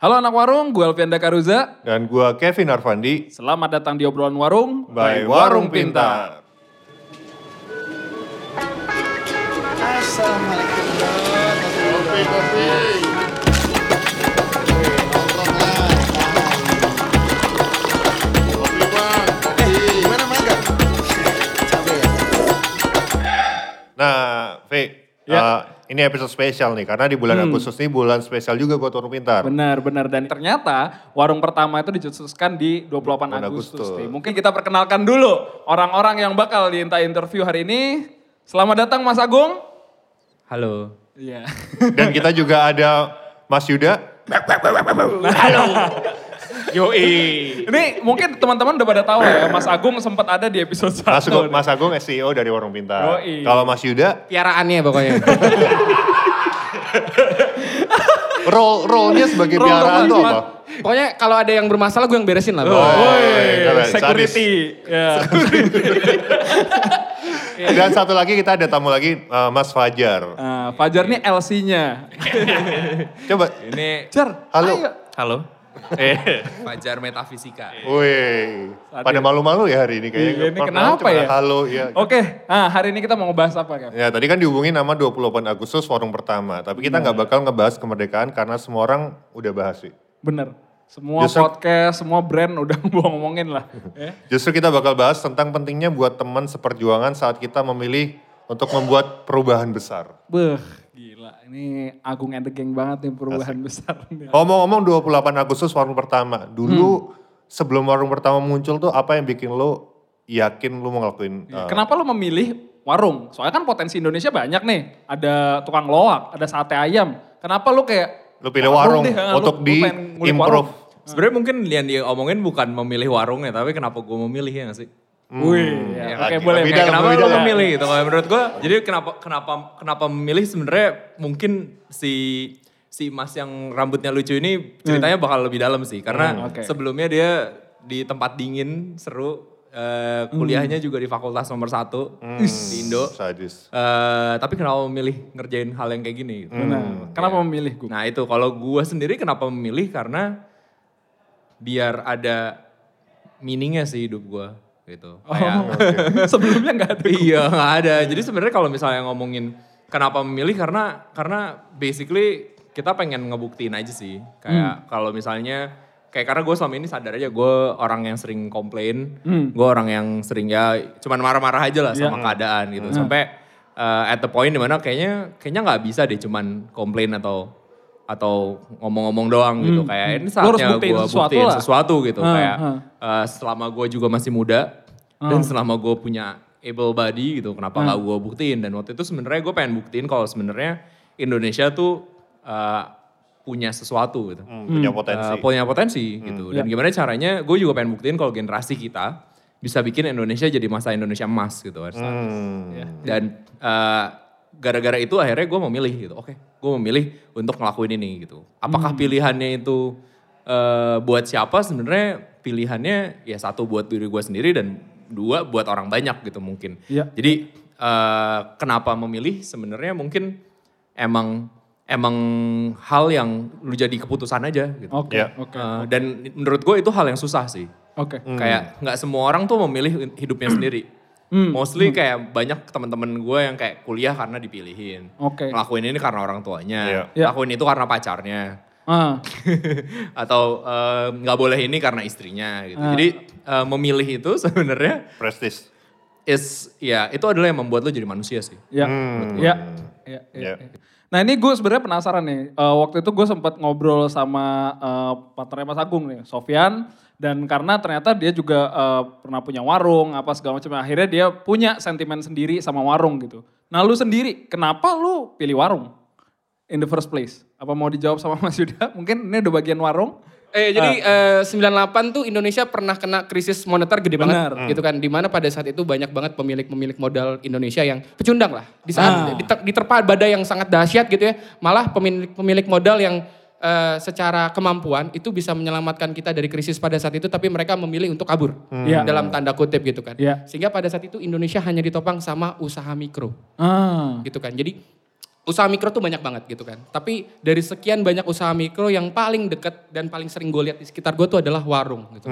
Halo anak warung, gue Alfian Dakaruza. Dan gua Kevin Arfandi Selamat datang di obrolan warung. by Warung Pintar. Assalamualaikum Kopi, kopi. Nah, V, Ya. uh, ini episode spesial nih karena di bulan Agustus ini bulan spesial juga buat Warung Pintar. Benar-benar dan ternyata warung pertama itu dicetuskan di 28 28 Agustus. Agustus. nih. Mungkin kita perkenalkan dulu orang-orang yang bakal diinta interview hari ini. Selamat datang Mas Agung. Halo. Iya. Dan kita juga ada Mas Yuda. Yoi. Ini mungkin teman-teman udah pada tahu ya, Mas Agung sempat ada di episode 1. Mas, Agung, Mas Agung SEO dari Warung Pintar. Yoi. Kalau Mas Yuda, Piaraannya pokoknya. role role-nya sebagai Role piaraan tuh apa? pokoknya kalau ada yang bermasalah gue yang beresin lah. Oh, Woi, keren. security. Ya. Dan satu lagi kita ada tamu lagi uh, Mas Fajar. Nah, Fajar nih LC-nya. Coba, Ini Jar, Halo. ayo. halo. Eh, Fajar Metafisika. wih, pada malu-malu ya hari ini kayaknya. Iya, ini kenapa ya? Halo, ya. Oke, nah hari ini kita mau ngebahas apa Kev? Ya tadi kan dihubungin nama 28 Agustus Warung Pertama. Tapi kita nggak bakal ngebahas kemerdekaan karena semua orang udah bahas sih. Bener. Semua Justru- podcast, semua brand udah gua ngomongin lah. Ya. Justru kita bakal bahas tentang pentingnya buat teman seperjuangan saat kita memilih untuk membuat perubahan besar. Beuh, gila. Ini Agung and the Gang banget nih perubahan besar. nih. Ngomong-ngomong 28 Agustus Warung Pertama. Dulu sebelum Warung Pertama muncul tuh apa yang bikin lo yakin lo mau ngelakuin? uh, Kenapa lo memilih warung? Soalnya kan potensi Indonesia banyak nih. Ada tukang loak, ada sate ayam. Kenapa lo kayak... Lo pilih warung deh, ah, untuk lo- lo pengen ngulik di-improve. warung. Sebenarnya mungkin yang dia omongin bukan memilih warungnya, tapi kenapa gue memilih ya gak sih? Wih, ya, Ya, oke lagi. boleh. Dalam, kenapa lebih lo memilih gitu? Kalau menurut gue, jadi kenapa kenapa kenapa memilih sebenarnya mungkin si si Mas yang rambutnya lucu ini ceritanya bakal lebih dalam sih, karena Hmm, oke. sebelumnya dia di tempat dingin seru, eh, kuliahnya juga di fakultas nomor satu di Indo. Sadis. Eh, tapi kenapa memilih ngerjain hal yang kayak gini? Gitu? Nah, kenapa memilih gue? Nah itu kalau gue sendiri kenapa memilih karena biar ada meaningnya sih hidup gue gitu. Kayak, Sebelumnya nggak ada. iya nggak ada. Jadi sebenarnya kalau misalnya ngomongin kenapa memilih karena karena basically kita pengen ngebuktiin aja sih. Kayak kalau misalnya kayak karena gue selama ini sadar aja gue orang yang sering komplain, gue orang yang sering ya cuman marah-marah aja lah sama keadaan gitu. Sampai uh, at the point di mana kayaknya kayaknya nggak bisa deh cuman komplain atau atau ngomong-ngomong doang gitu. Kayak ini saatnya buktiin gue sesuatu buktiin lah. sesuatu gitu. Ah, kayak ah. uh, selama gue juga masih muda dan selama gue punya able body gitu kenapa nggak gue buktiin? Dan waktu itu sebenarnya gue pengen buktiin kalau sebenarnya Indonesia tuh uh, punya sesuatu gitu. Hmm, punya potensi. Uh, punya potensi gitu. Dan gimana caranya gue juga pengen buktiin kalau generasi kita bisa bikin Indonesia jadi masa Indonesia emas gitu. Hmm. dan uh, gara-gara itu akhirnya gue memilih gitu oke gue memilih untuk ngelakuin ini gitu apakah pilihannya itu uh, buat siapa sebenarnya pilihannya ya satu buat diri gue sendiri dan dua buat orang banyak gitu mungkin Iya. jadi uh, kenapa memilih sebenarnya mungkin emang emang hal yang lu jadi keputusan aja gitu Oke, Ya. oke. Uh, dan menurut gue itu hal yang susah sih Oke. Kayak nggak semua orang tuh memilih hidupnya sendiri. Hmm. Mostly kayak banyak teman-teman gue yang kayak kuliah karena dipilihin. Oke. Ngelakuin ini karena orang tuanya. Iya. Iya. Ngelakuin itu karena pacarnya. Ah, Atau eh, nggak boleh ini karena istrinya gitu. Ah. Jadi eh, memilih itu sebenarnya Prestis. is ya itu adalah yang membuat lo jadi manusia sih. ya, Hmm. ya, ya. Nah ini gue sebenarnya penasaran nih. Eh, waktu itu gue sempat ngobrol sama eh, partnernya Mas Agung nih, Sofyan. Dan karena ternyata dia juga eh, pernah punya warung, apa segala macam. Akhirnya dia punya sentimen sendiri sama warung gitu. Nah lu sendiri, kenapa lu pilih warung? In the first place. Apa mau dijawab sama Mas Yuda? Mungkin ini udah bagian warung. Eh jadi eh, 98 tuh Indonesia pernah kena krisis moneter gede banget gitu kan. Di mana pada saat itu banyak banget pemilik-pemilik modal Indonesia yang pecundang lah. Di saat Ah. diter- diterpa badai yang sangat dahsyat gitu ya. Malah pemilik-pemilik modal yang eh, secara kemampuan itu bisa menyelamatkan kita dari krisis pada saat itu tapi mereka memilih untuk kabur. Iya. Dalam tanda kutip gitu kan. Iya. Sehingga pada saat itu Indonesia hanya ditopang sama usaha mikro Ah. gitu kan. Jadi usaha mikro tuh banyak banget gitu kan. Tapi dari sekian banyak usaha mikro yang paling deket dan paling sering gue lihat di sekitar gue tuh adalah warung gitu.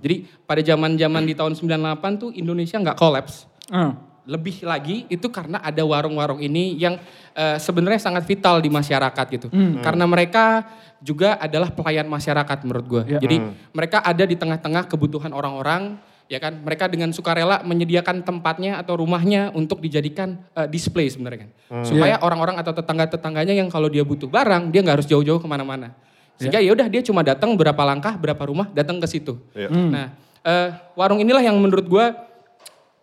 Jadi pada zaman-zaman di tahun 98 tuh Indonesia nggak kolaps. Hmm. Lebih lagi itu karena ada warung-warung ini yang eh, sebenarnya sangat vital di masyarakat gitu. Karena mereka juga adalah pelayan masyarakat menurut gue. Ya. Jadi mereka ada di tengah-tengah kebutuhan orang-orang ya kan. Mereka dengan sukarela menyediakan tempatnya atau rumahnya untuk dijadikan eh, display sebenarnya kan. Supaya orang-orang atau tetangga-tetangganya yang kalau dia butuh barang dia nggak harus jauh-jauh ke mana-mana. Sehingga ya udah dia cuma datang berapa langkah, berapa rumah, datang ke situ. Iya. Nah, eh, warung inilah yang menurut gue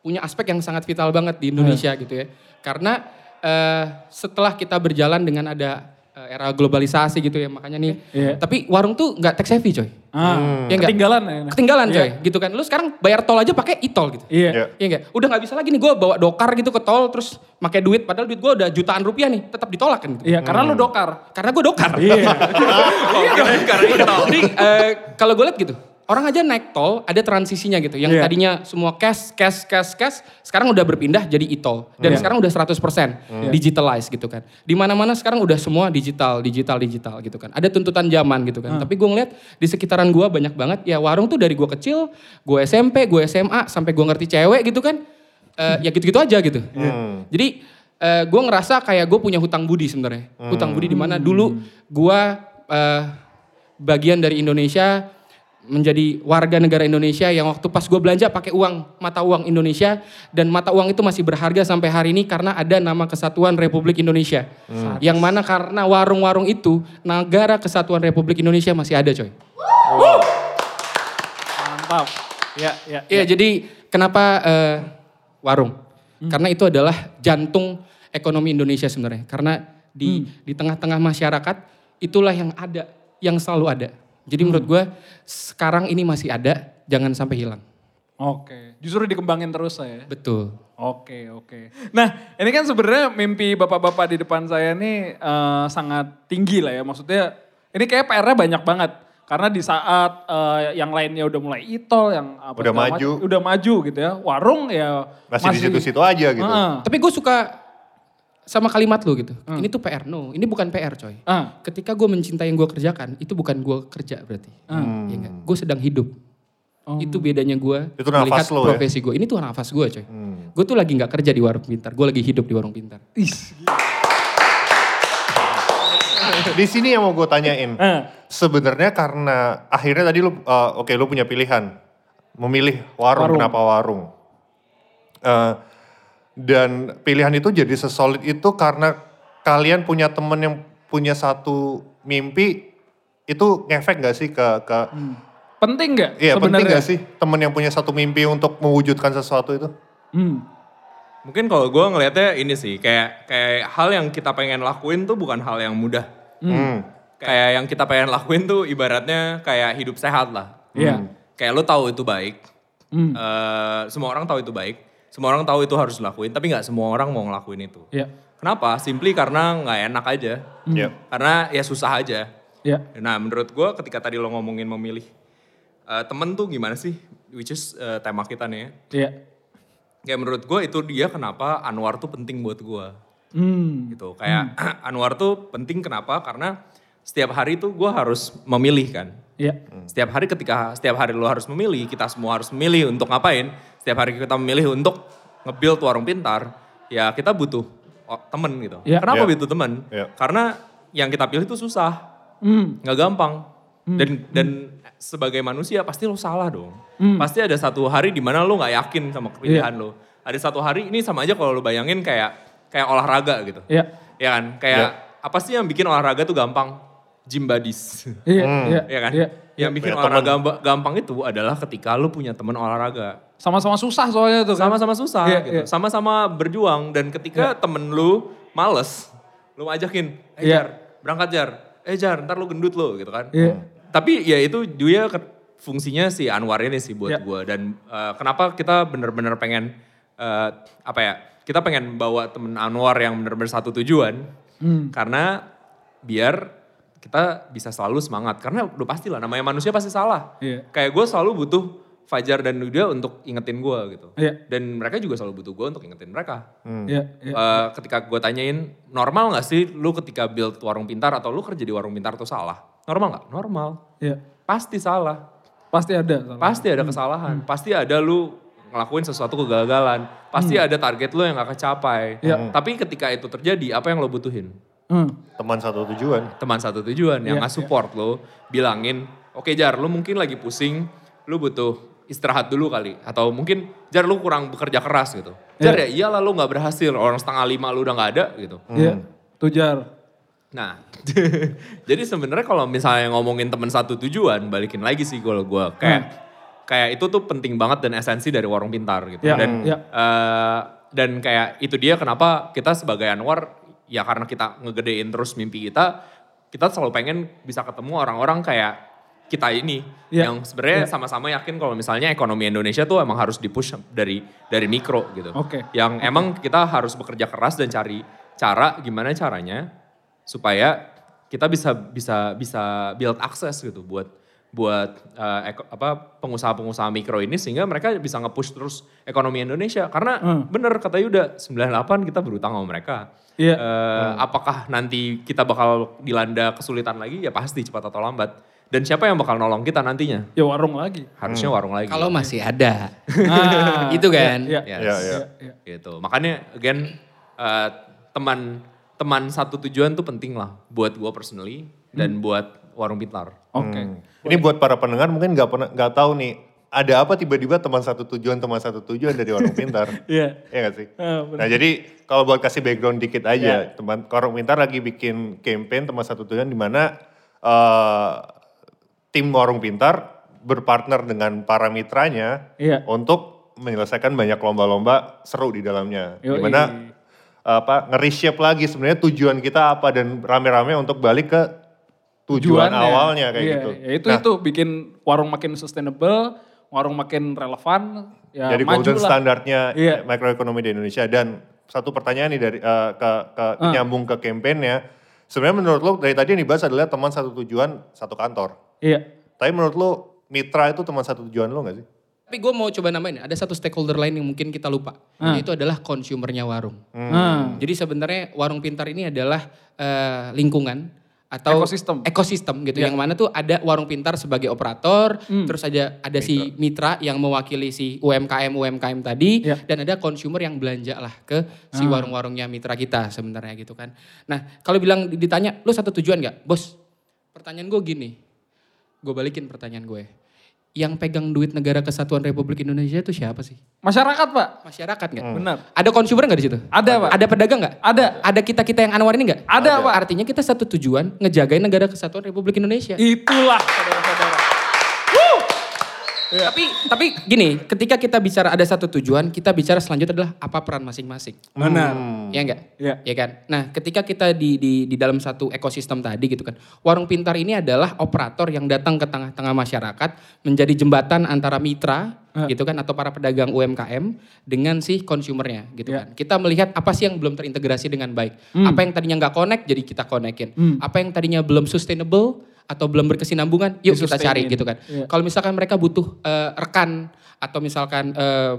punya aspek yang sangat vital banget di Indonesia gitu ya. Karena eh, setelah kita berjalan dengan ada eh, era globalisasi gitu ya, makanya nih. Iya. Tapi warung tuh nggak tech savvy coy. Ah, Ya ketinggalan ya. Ketinggalan Iya. coy, gitu kan. Lu sekarang bayar tol aja pakai e-tol gitu. Iya. Iya. Iya enggak? Udah nggak bisa lagi nih gue bawa dokar gitu ke tol terus pakai duit padahal duit gue udah jutaan rupiah nih, tetap ditolak kan gitu. Iya, karena lu dokar. Karena gue dokar. Iya. Karena itu. Jadi eh, kalau gue lihat gitu, orang aja naik tol ada transisinya gitu. Yang Iya. tadinya semua cash, cash, cash, cash, sekarang udah berpindah jadi e-tol. Dan Iya. sekarang udah 100% digitalize gitu kan. Di mana-mana sekarang udah semua digital, digital, digital gitu kan. Ada tuntutan zaman gitu kan. Tapi gue ngeliat di sekitaran gue banyak banget ya warung tuh dari gue kecil, gue SMP, gue SMA, sampai gue ngerti cewek gitu kan. Eh, ya gitu-gitu aja gitu. Jadi eh, gue ngerasa kayak gue punya hutang budi sebenarnya. Hutang budi di mana dulu gue eh, bagian dari Indonesia menjadi warga negara Indonesia yang waktu pas gue belanja pakai uang mata uang Indonesia dan mata uang itu masih berharga sampai hari ini karena ada nama Kesatuan Republik Indonesia. Yang mana karena warung-warung itu negara Kesatuan Republik Indonesia masih ada coy. Mantap. Ya, ya. Iya jadi kenapa eh, warung? Karena itu adalah jantung ekonomi Indonesia sebenarnya. Karena di di tengah-tengah masyarakat itulah yang ada, yang selalu ada. Jadi menurut gue sekarang ini masih ada, jangan sampai hilang. Oke. Justru dikembangin terus saya. Betul. Oke, oke. Nah, ini kan sebenarnya mimpi bapak-bapak di depan saya ini eh, sangat tinggi lah ya. Maksudnya ini kayak PR-nya banyak banget. Karena di saat eh, yang lainnya udah mulai itol, yang apa Udah maju. macam, udah maju gitu ya. Warung ya Masih di situ-situ aja gitu. Heeh. Tapi gue suka sama kalimat lu gitu. Ini tuh PR. No, ini bukan PR coy. Ah. Ketika gue mencintai yang gue kerjakan, itu bukan gue kerja berarti. Ya enggak? Gue sedang hidup. Itu bedanya gue Itu nafas melihat lo ya? profesi gue. Ini tuh nafas gue coy. Gue tuh lagi nggak kerja di warung pintar. Gue lagi hidup di warung pintar. Is. Di sini yang mau gue tanyain. Eh. Sebenarnya karena akhirnya tadi lu, eh, oke lu punya pilihan. Memilih warung, Warung. kenapa warung. Eh, dan pilihan itu jadi sesolid itu karena kalian punya temen yang punya satu mimpi. Itu ngefek gak sih ke, ke Penting nggak iya penting sebenarnya? gak sih temen yang punya satu mimpi untuk mewujudkan sesuatu itu? Hmm. Mungkin kalau gue ngelihatnya ini sih, kayak kayak hal yang kita pengen lakuin tuh bukan hal yang mudah. Hmm. Kayak yang kita pengen lakuin tuh ibaratnya kayak hidup sehat lah. Iya. Kayak lo tahu itu baik. Hmm. Eh, semua orang tahu itu baik. Semua orang tahu itu harus dilakuin, tapi nggak semua orang mau ngelakuin itu. Iya. Kenapa? Simply karena nggak enak aja. Iya. Karena ya susah aja. Iya. Nah menurut gue ketika tadi lo ngomongin memilih eh, temen tuh gimana sih? Which is eh, tema kita nih ya. Iya. Kayak menurut gue itu dia kenapa Anwar tuh penting buat gue. Hmm. Gitu. Kayak Anwar tuh penting kenapa? Karena setiap hari tuh gue harus memilih kan. Iya. Setiap hari ketika setiap hari lo harus memilih, kita semua harus memilih untuk ngapain. Setiap hari kita memilih untuk nge-build warung pintar, ya kita butuh oh, temen gitu. Iya. Kenapa Iya. butuh temen? Iya. Karena yang kita pilih itu susah, Hmm. nggak gampang. Dan dan sebagai manusia pasti lo salah dong. Hmm. Pasti ada satu hari di mana lo nggak yakin sama pilihan lo. Ada satu hari ini sama aja kalau lo bayangin kayak kayak olahraga gitu. Iya. Ya kan? Kayak apa sih yang bikin olahraga tuh gampang? Gym buddies. Iya. Hmm. Iya. ya kan? Iya. Yang bikin Punya olahraga gampang itu adalah ketika lu punya teman olahraga. Sama-sama susah soalnya tuh kan. Sama-sama susah Iya, gitu. iya. Sama-sama berjuang dan ketika temen lu males, lu ajakin, eh Iya. Jar, berangkat Jar. Eh Jar, ntar lu gendut lo gitu kan. Iya. Tapi ya itu dia ke- fungsinya si Anwar ini sih buat Iya. gua dan eh, kenapa kita bener-bener pengen eh, apa ya? Kita pengen bawa temen Anwar yang bener-bener satu tujuan. Hmm. Karena biar kita bisa selalu semangat karena udah pasti lah namanya manusia pasti salah. Iya. Kayak gue selalu butuh Fajar dan Nuda untuk ingetin gue gitu. Iya. Dan mereka juga selalu butuh gue untuk ingetin mereka. Iya, iya. Eh, ketika gue tanyain, normal gak sih lu ketika build warung pintar atau lu kerja di warung pintar tuh salah? Normal gak? Normal. Iya. Pasti salah. Pasti ada. salah. Pasti ada kesalahan. Pasti ada lu ngelakuin sesuatu kegagalan. Pasti ada target lu yang gak kecapai. Iya. Tapi ketika itu terjadi, apa yang lo butuhin? Hmm. Teman satu tujuan. Teman satu tujuan yang Iya, nggak support lo, bilangin, oke Jar, lu mungkin lagi pusing, lu butuh istirahat dulu kali. Atau mungkin, Jar lu kurang bekerja keras gitu. Jar ya iyalah lu gak berhasil, orang setengah lima lu udah gak ada gitu. Iya. Tujar. Nah, jadi sebenarnya kalau misalnya ngomongin teman satu tujuan, balikin lagi sih kalau gue kayak kayak itu tuh penting banget dan esensi dari warung pintar gitu. Iya, Dan iya. eh, dan kayak itu dia kenapa kita sebagai Anwar ya karena kita ngegedein terus mimpi kita, kita selalu pengen bisa ketemu orang-orang kayak kita ini Iya, yang sebenarnya iya. sama-sama yakin kalau misalnya ekonomi Indonesia tuh emang harus dipush dari dari mikro gitu. Oke. Yang emang kita harus bekerja keras dan cari cara gimana caranya supaya kita bisa bisa bisa build akses gitu buat buat eh, eko- apa pengusaha-pengusaha mikro ini sehingga mereka bisa nge-push terus ekonomi Indonesia karena Hmm. bener kata Yuda 98 kita berutang sama mereka. Iya. Eh, Apakah nanti kita bakal dilanda kesulitan lagi? Ya pasti cepat atau lambat. Dan siapa yang bakal nolong kita nantinya? Ya warung lagi. Harusnya warung lagi. Kalau masih ada. Ah, Itu kan. Iya. Yes. Iya, iya. iya. Gitu. Makanya again eh, teman teman satu tujuan tuh penting lah buat gue personally dan buat warung pintar. Oke. Hmm. Ini buat para pendengar mungkin nggak pernah nggak tahu nih ada apa tiba-tiba teman satu tujuan teman satu tujuan dari warung pintar. Iya. Iya gak sih? Ah, nah jadi kalau buat kasih background dikit aja, teman warung pintar lagi bikin campaign teman satu tujuan di mana eh, tim warung pintar berpartner dengan para mitranya Iya. untuk menyelesaikan banyak lomba-lomba seru di dalamnya. Yoi. Di mana apa nge-reshape lagi sebenarnya tujuan kita apa dan rame-rame untuk balik ke tujuan awalnya kayak Iya, gitu. Ya itu Nah, itu bikin warung makin sustainable, warung makin relevan, ya jadi golden standarnya Iya. makroekonomi di Indonesia dan satu pertanyaan nih dari eh, ke, ke Ah. nyambung ke kampanyenya. Sebenarnya menurut lo dari tadi yang dibahas adalah teman satu tujuan satu kantor. Iya. Tapi menurut lo mitra itu teman satu tujuan lo gak sih? Tapi gue mau coba namain, ada satu stakeholder lain yang mungkin kita lupa. Ah. Yaitu adalah konsumernya warung. Ah. Jadi sebenarnya warung pintar ini adalah eh, lingkungan atau Ekosistem. ekosistem gitu Iya. yang mana tuh ada warung pintar sebagai operator Hmm. terus ada ada si mitra yang mewakili si UMKM UMKM tadi Iya. dan ada konsumer yang belanja lah ke si Ah. warung-warungnya mitra kita sebenarnya gitu kan nah kalau bilang ditanya lu satu tujuan nggak bos pertanyaan gue gini gue balikin pertanyaan gue yang pegang duit negara kesatuan Republik Indonesia itu siapa sih Masyarakat pak. masyarakat nggak Benar. ada konsumer nggak di situ Ada, Pak. ada pedagang nggak Ada. ada kita kita yang Anwar ini nggak Ada, Pak. artinya kita satu tujuan ngejagain negara kesatuan Republik Indonesia Itulah saudara-saudara. Iya. Tapi tapi gini, ketika kita bicara ada satu tujuan, kita bicara selanjutnya adalah apa peran masing-masing. Benar. Ya enggak? Iya. Ya kan? Nah, ketika kita di, di di dalam satu ekosistem tadi gitu kan. Warung pintar ini adalah operator yang datang ke tengah-tengah masyarakat menjadi jembatan antara mitra gitu kan atau para pedagang UMKM dengan si konsumernya gitu Iya. kan. Kita melihat apa sih yang belum terintegrasi dengan baik. Apa yang tadinya nggak connect jadi kita konekin. Hmm. Apa yang tadinya belum sustainable atau belum berkesinambungan, yuk kita cari gitu kan. Iya. Kalau misalkan mereka butuh eh, rekan atau misalkan eh,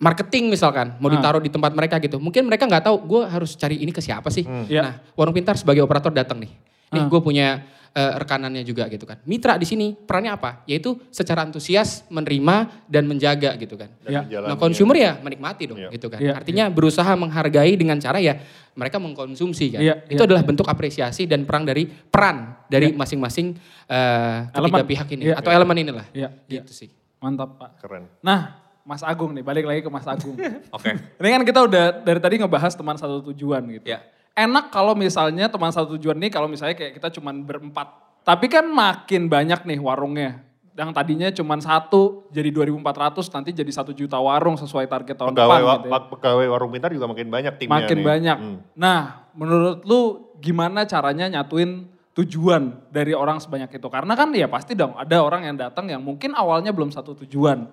marketing misalkan mau Ah. ditaruh di tempat mereka gitu, mungkin mereka nggak tahu gue harus cari ini ke siapa sih. Iya. Nah, warung pintar sebagai operator datang nih, nih Ah. gue punya eh, rekanannya juga gitu kan. Mitra di sini perannya apa? Yaitu secara antusias menerima dan menjaga gitu kan. Dan Iya. menjalani Nah konsumer ya menikmati dong Iya. gitu kan. Iya, Artinya berusaha menghargai dengan cara ya mereka mengkonsumsi kan. Iya, Itu iya. adalah bentuk apresiasi dan perang dari peran dari masing-masing eh, ketiga Elemen. pihak ini Iya. atau elemen inilah. Iya, iya. Gitu sih. Mantap pak. Keren. Nah, Mas Agung nih, balik lagi ke Mas Agung. Oke. Ini kan kita udah dari tadi ngebahas teman satu tujuan gitu. Ya. Enak kalau misalnya teman satu tujuan nih, kalau misalnya kayak kita cuman berempat. Tapi kan makin banyak nih warungnya. Yang tadinya cuman satu, jadi 2.400, nanti jadi satu juta warung sesuai target tahun Pegawai, depan wa- gitu ya. pegawai warung pintar juga makin banyak timnya Makin nih. banyak. Hmm. Nah, menurut lu gimana caranya nyatuin tujuan dari orang sebanyak itu? Karena kan ya pasti dong ada orang yang datang yang mungkin awalnya belum satu tujuan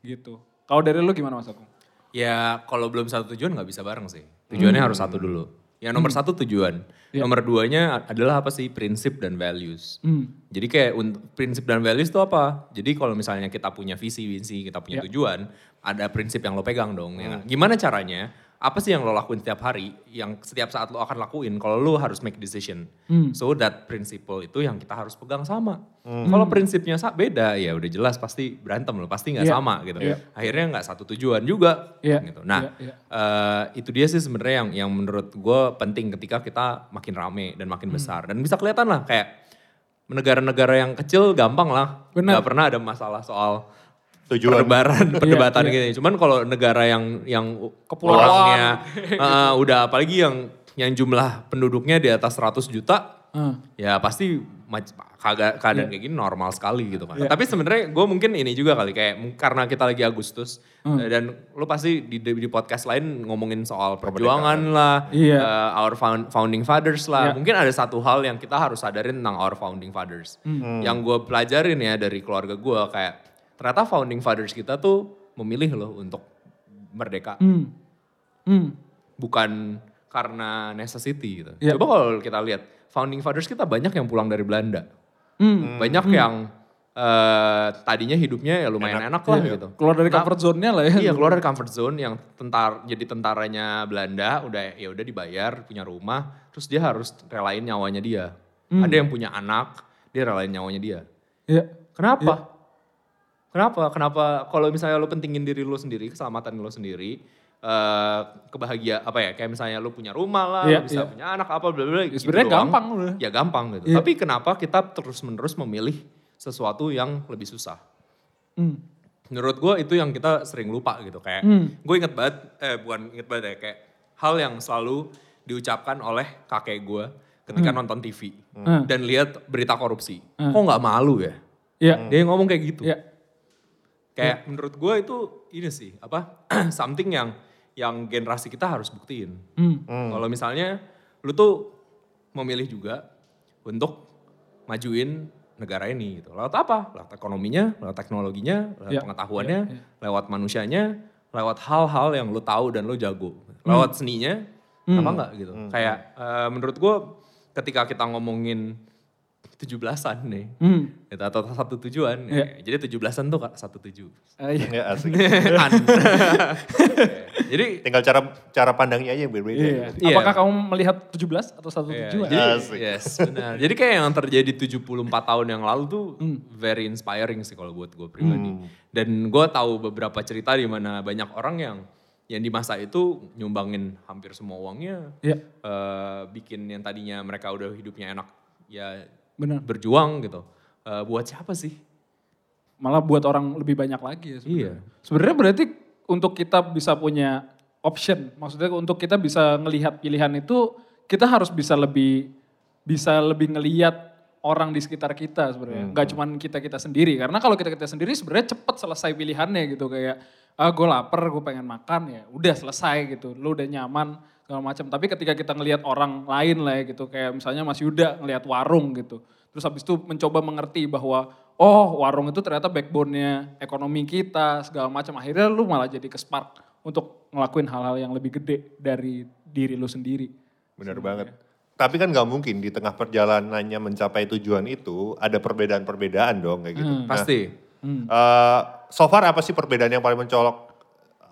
gitu. Kalau dari lu gimana Mas Agung? Ya kalau belum satu tujuan nggak bisa bareng sih. Tujuannya harus satu dulu. Yang nomor satu tujuan. Nomor duanya adalah apa sih? Prinsip dan values. Jadi kayak prinsip dan values itu apa? Jadi kalau misalnya kita punya visi, misi, kita punya tujuan, ada prinsip yang lo pegang dong. ya kan? Gimana caranya? Apa sih yang lo lakuin setiap hari? Yang setiap saat lo akan lakuin kalau lo harus make decision. So that principle itu yang kita harus pegang sama. Kalau prinsipnya beda ya udah jelas pasti berantem lo, pasti nggak Iya. sama gitu. Iya. Akhirnya nggak satu tujuan juga Iya. gitu. Nah, Iya, iya. eh, itu dia sih sebenarnya yang yang menurut gue penting ketika kita makin rame dan makin Hmm. besar dan bisa kelihatan lah kayak negara-negara yang kecil gampang lah, Benar. nggak pernah ada masalah soal Tujuan. perdebatan, perdebatan iya. gitu. Cuman kalau negara yang yang Kepulauan. orangnya eh, udah apalagi yang yang jumlah penduduknya di atas 100 juta, Ah. ya pasti kagak keadaan kayak gini normal sekali gitu kan. Iya. Tapi sebenarnya gue mungkin ini juga kali kayak karena kita lagi Agustus eh, dan lu pasti di, di podcast lain ngomongin soal perjuangan lah, Iya. eh, our found- founding fathers lah. Iya. Mungkin ada satu hal yang kita harus sadarin tentang our founding fathers. Hmm. Yang gue pelajarin ya dari keluarga gue kayak ternyata founding fathers kita tuh memilih loh untuk merdeka. Hmm. Hmm. Bukan karena necessity gitu. Iya. Coba kalau kita lihat founding fathers kita banyak yang pulang dari Belanda. Hmm. Banyak yang eh, tadinya hidupnya ya lumayan enak, lah gitu. Keluar dari Nah, comfort zone-nya lah ya. Iya keluar dari comfort zone yang tentar jadi tentaranya Belanda udah ya udah dibayar punya rumah terus dia harus relain nyawanya dia. Ada yang punya anak dia relain nyawanya dia. Iya. Kenapa? Kenapa? Kenapa kalau misalnya lo pentingin diri lo sendiri, keselamatan lo sendiri, eh kebahagia apa ya? Kayak misalnya lo punya rumah lah, lo bisa iya. punya anak apa bla bla. Gitu sebenarnya doang. gampang udah. Ya gampang gitu. Iya. Tapi kenapa kita terus-menerus memilih sesuatu yang lebih susah? Hmm. Menurut gue itu yang kita sering lupa gitu kayak Hmm. gue inget banget eh bukan inget banget ya kayak hal yang selalu diucapkan oleh kakek gue ketika nonton TV Hmm. dan lihat berita korupsi. Kok nggak malu ya? Iya. Dia ngomong kayak gitu. Iya. Kayak menurut gue itu ini sih apa something yang yang generasi kita harus buktiin. Hmm. Kalau misalnya lu tuh memilih juga untuk majuin negara ini gitu. Lewat apa? Lewat ekonominya, lewat teknologinya, lewat Ya, pengetahuannya, ya, ya. lewat manusianya, lewat hal-hal yang lu tahu dan lu jago. Lewat seninya, apa enggak gitu. Kayak eh, menurut gue ketika kita ngomongin 17-an nih, Hmm. gitu, atau satu tujuan. Iya. ya. Jadi 17-an tuh satu tujuh. Ah, iya. Ya asik. Jadi Tinggal cara cara pandangnya aja yang berbeda. Iya. gitu. Iya. Apakah kamu melihat 17 atau satu Iya, tujuan? jadi, Asik. yes, benar. Jadi kayak yang terjadi 74 tahun yang lalu tuh Hmm. very inspiring sih kalau buat gue pribadi. Dan gue tahu beberapa cerita di mana banyak orang yang yang di masa itu nyumbangin hampir semua uangnya, Iya. eh, bikin yang tadinya mereka udah hidupnya enak, ya Benar. berjuang gitu. Eh, buat siapa sih? Malah buat orang lebih banyak lagi ya sebenarnya. Iya. Sebenarnya berarti untuk kita bisa punya option, maksudnya untuk kita bisa ngelihat pilihan itu kita harus bisa lebih bisa lebih ngelihat orang di sekitar kita sebenarnya. Gak cuman kita-kita sendiri. Karena kalau kita-kita sendiri sebenarnya cepet selesai pilihannya gitu kayak ah gue lapar, gue pengen makan ya udah selesai gitu. Lu udah nyaman segala macam. Tapi ketika kita ngelihat orang lain lah ya gitu kayak misalnya Mas Yuda ngelihat warung gitu. Terus habis itu mencoba mengerti bahwa oh warung itu ternyata backbone-nya ekonomi kita segala macam. Akhirnya lu malah jadi ke spark untuk ngelakuin hal-hal yang lebih gede dari diri lu sendiri. Benar banget. Tapi kan nggak mungkin di tengah perjalanannya mencapai tujuan itu ada perbedaan-perbedaan dong kayak gitu. Nah, Pasti. eh, so far apa sih perbedaan yang paling mencolok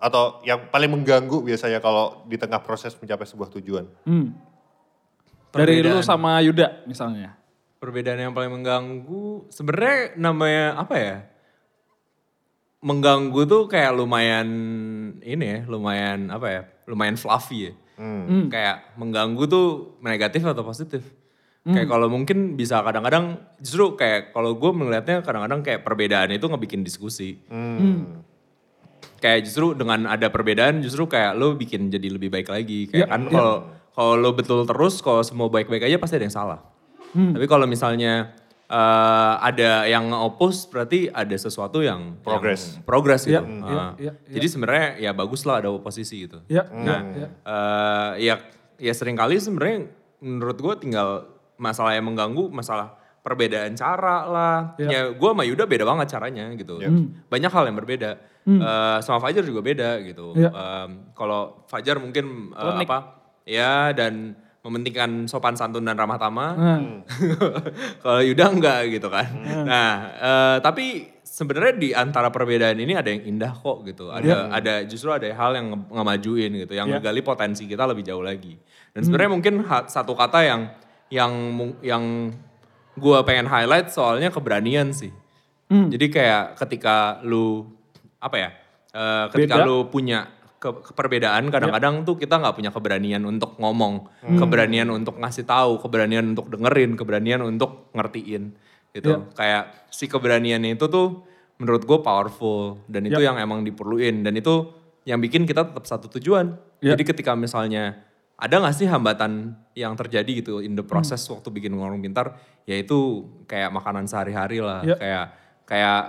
atau yang paling mengganggu biasanya kalau di tengah proses mencapai sebuah tujuan? Hmm. Dari lu sama Yuda misalnya. Perbedaan yang paling mengganggu, sebenarnya namanya apa ya? Mengganggu tuh kayak lumayan ini ya, lumayan apa ya? Lumayan fluffy ya. Hmm. Kayak mengganggu tuh negatif atau positif. Kayak kalau mungkin bisa kadang-kadang justru kayak kalau gue melihatnya kadang-kadang kayak perbedaan itu ngebikin diskusi. Hmm. Kayak justru dengan ada perbedaan justru kayak lo bikin jadi lebih baik lagi. Kayak Ya, kan ya. kalau kalau lo betul terus kalau semua baik-baik aja pasti ada yang salah. Hmm. Tapi kalau misalnya eh, ada yang oppose berarti ada sesuatu yang Progress. yang progress gitu. Iya, Ah. iya, iya, Jadi sebenarnya ya bagus lah ada oposisi gitu. Ya, Nah, ya, ya. eh, ya ya sering kali sebenarnya menurut gue tinggal masalah yang mengganggu masalah perbedaan cara lah. Ya. Ya, gue sama Yuda beda banget caranya gitu. Banyak hal yang berbeda. Eh, sama Fajar juga beda gitu. Ya. Em, Kalau Fajar mungkin Klinik. apa ya dan mementingkan sopan santun dan ramah tamah. Hmm. Kalau Yuda enggak gitu kan. Nah, eh, tapi sebenarnya di antara perbedaan ini ada yang indah kok gitu. Ada ada justru ada hal yang nge- ngemajuin gitu, yang Iya. ngegali potensi kita lebih jauh lagi. Dan sebenarnya mungkin ha- satu kata yang yang yang gua pengen highlight soalnya keberanian sih. Jadi kayak ketika lu apa ya? eh, ketika Beda. lu punya ke- ke- perbedaan kadang-kadang tuh kita nggak punya keberanian untuk ngomong, keberanian untuk ngasih tahu, keberanian untuk dengerin, keberanian untuk ngertiin gitu. Kayak si keberanian itu tuh menurut gue powerful dan itu yang emang diperluin dan itu yang bikin kita tetap satu tujuan. Ya. Jadi ketika misalnya ada nggak sih hambatan yang terjadi gitu in the process waktu bikin warung pintar, yaitu kayak makanan sehari-hari lah, Ya. kayak kayak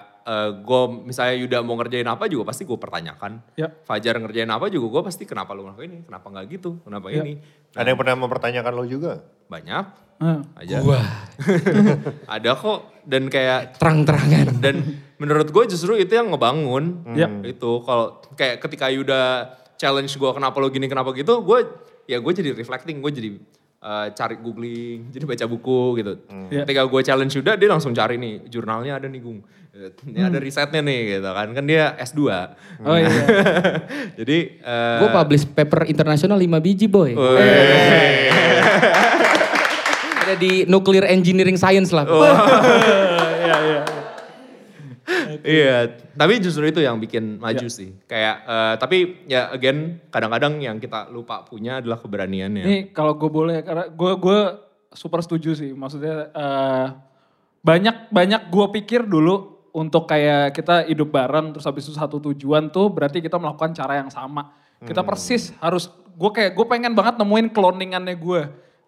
gue misalnya Yuda mau ngerjain apa juga pasti gue pertanyakan. Ya. Fajar ngerjain apa juga gue pasti kenapa lu ngelakuin ini, kenapa nggak gitu, kenapa Ya. ini. Ada yang pernah mempertanyakan lo juga? Banyak Hmm. aja. Wah, Ada kok dan kayak terang-terangan. dan menurut gue justru itu yang ngebangun. Ya. Itu kalau kayak ketika Yuda challenge gue kenapa lo gini kenapa gitu, gue ya gue jadi reflecting, gue jadi eh, cari googling, jadi baca buku gitu. Ya. Ketika gue challenge Yuda, dia langsung cari nih jurnalnya ada nih Gung. Ini ada risetnya nih gitu kan, kan dia S2. Oh iya. jadi eh, Gue publish paper internasional 5 biji boy. Ada di nuclear engineering science lah. Iya iya. Iya, tapi justru itu yang bikin maju sih. Kayak eh, tapi ya again kadang-kadang yang kita lupa punya adalah keberaniannya. Nih kalau gue boleh, karena gue gue super setuju sih. Maksudnya eh, banyak banyak gue pikir dulu untuk kayak kita hidup bareng terus habis itu satu tujuan tuh berarti kita melakukan cara yang sama. Kita persis harus gue kayak gue pengen banget nemuin cloningannya gue.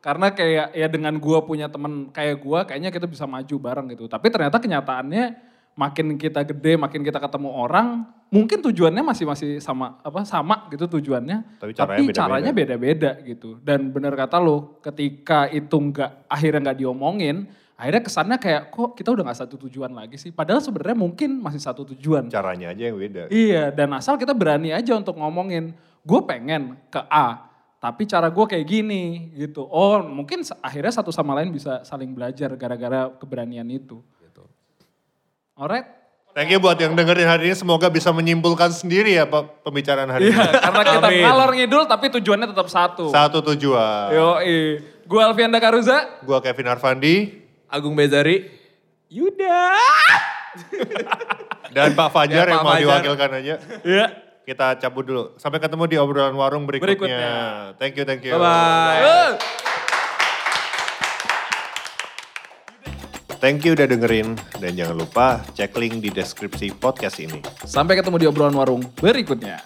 Karena kayak ya dengan gue punya temen kayak gue kayaknya kita bisa maju bareng gitu. Tapi ternyata kenyataannya makin kita gede, makin kita ketemu orang, mungkin tujuannya masih masih sama apa sama gitu tujuannya. Tapi caranya Tapi beda-beda. caranya beda-beda gitu. Dan bener kata lo, ketika itu nggak akhirnya nggak diomongin, akhirnya kesannya kayak kok kita udah nggak satu tujuan lagi sih. Padahal sebenarnya mungkin masih satu tujuan. Caranya aja yang beda. Iya, dan asal kita berani aja untuk ngomongin, gue pengen ke A, tapi cara gue kayak gini gitu. Oh, mungkin akhirnya satu sama lain bisa saling belajar gara-gara keberanian itu. Alright. Thank you buat yang dengerin hari ini. Semoga bisa menyimpulkan sendiri ya Pak pembicaraan hari Iya, ini. karena kita ngalor ngidul tapi tujuannya tetap satu. Satu tujuan. Yo, gue Alfian Dakaruza. Gua Kevin Arfandi Agung Bezari, Yuda. dan Pak Fajar Ya, yang Pak mau Fajar. diwakilkan aja. Iya. Kita cabut dulu. Sampai ketemu di obrolan warung berikutnya. Berikutnya. Thank you, thank you. Bye-bye. Thank you udah dengerin. Dan jangan lupa cek link di deskripsi podcast ini. Sampai ketemu di obrolan warung berikutnya.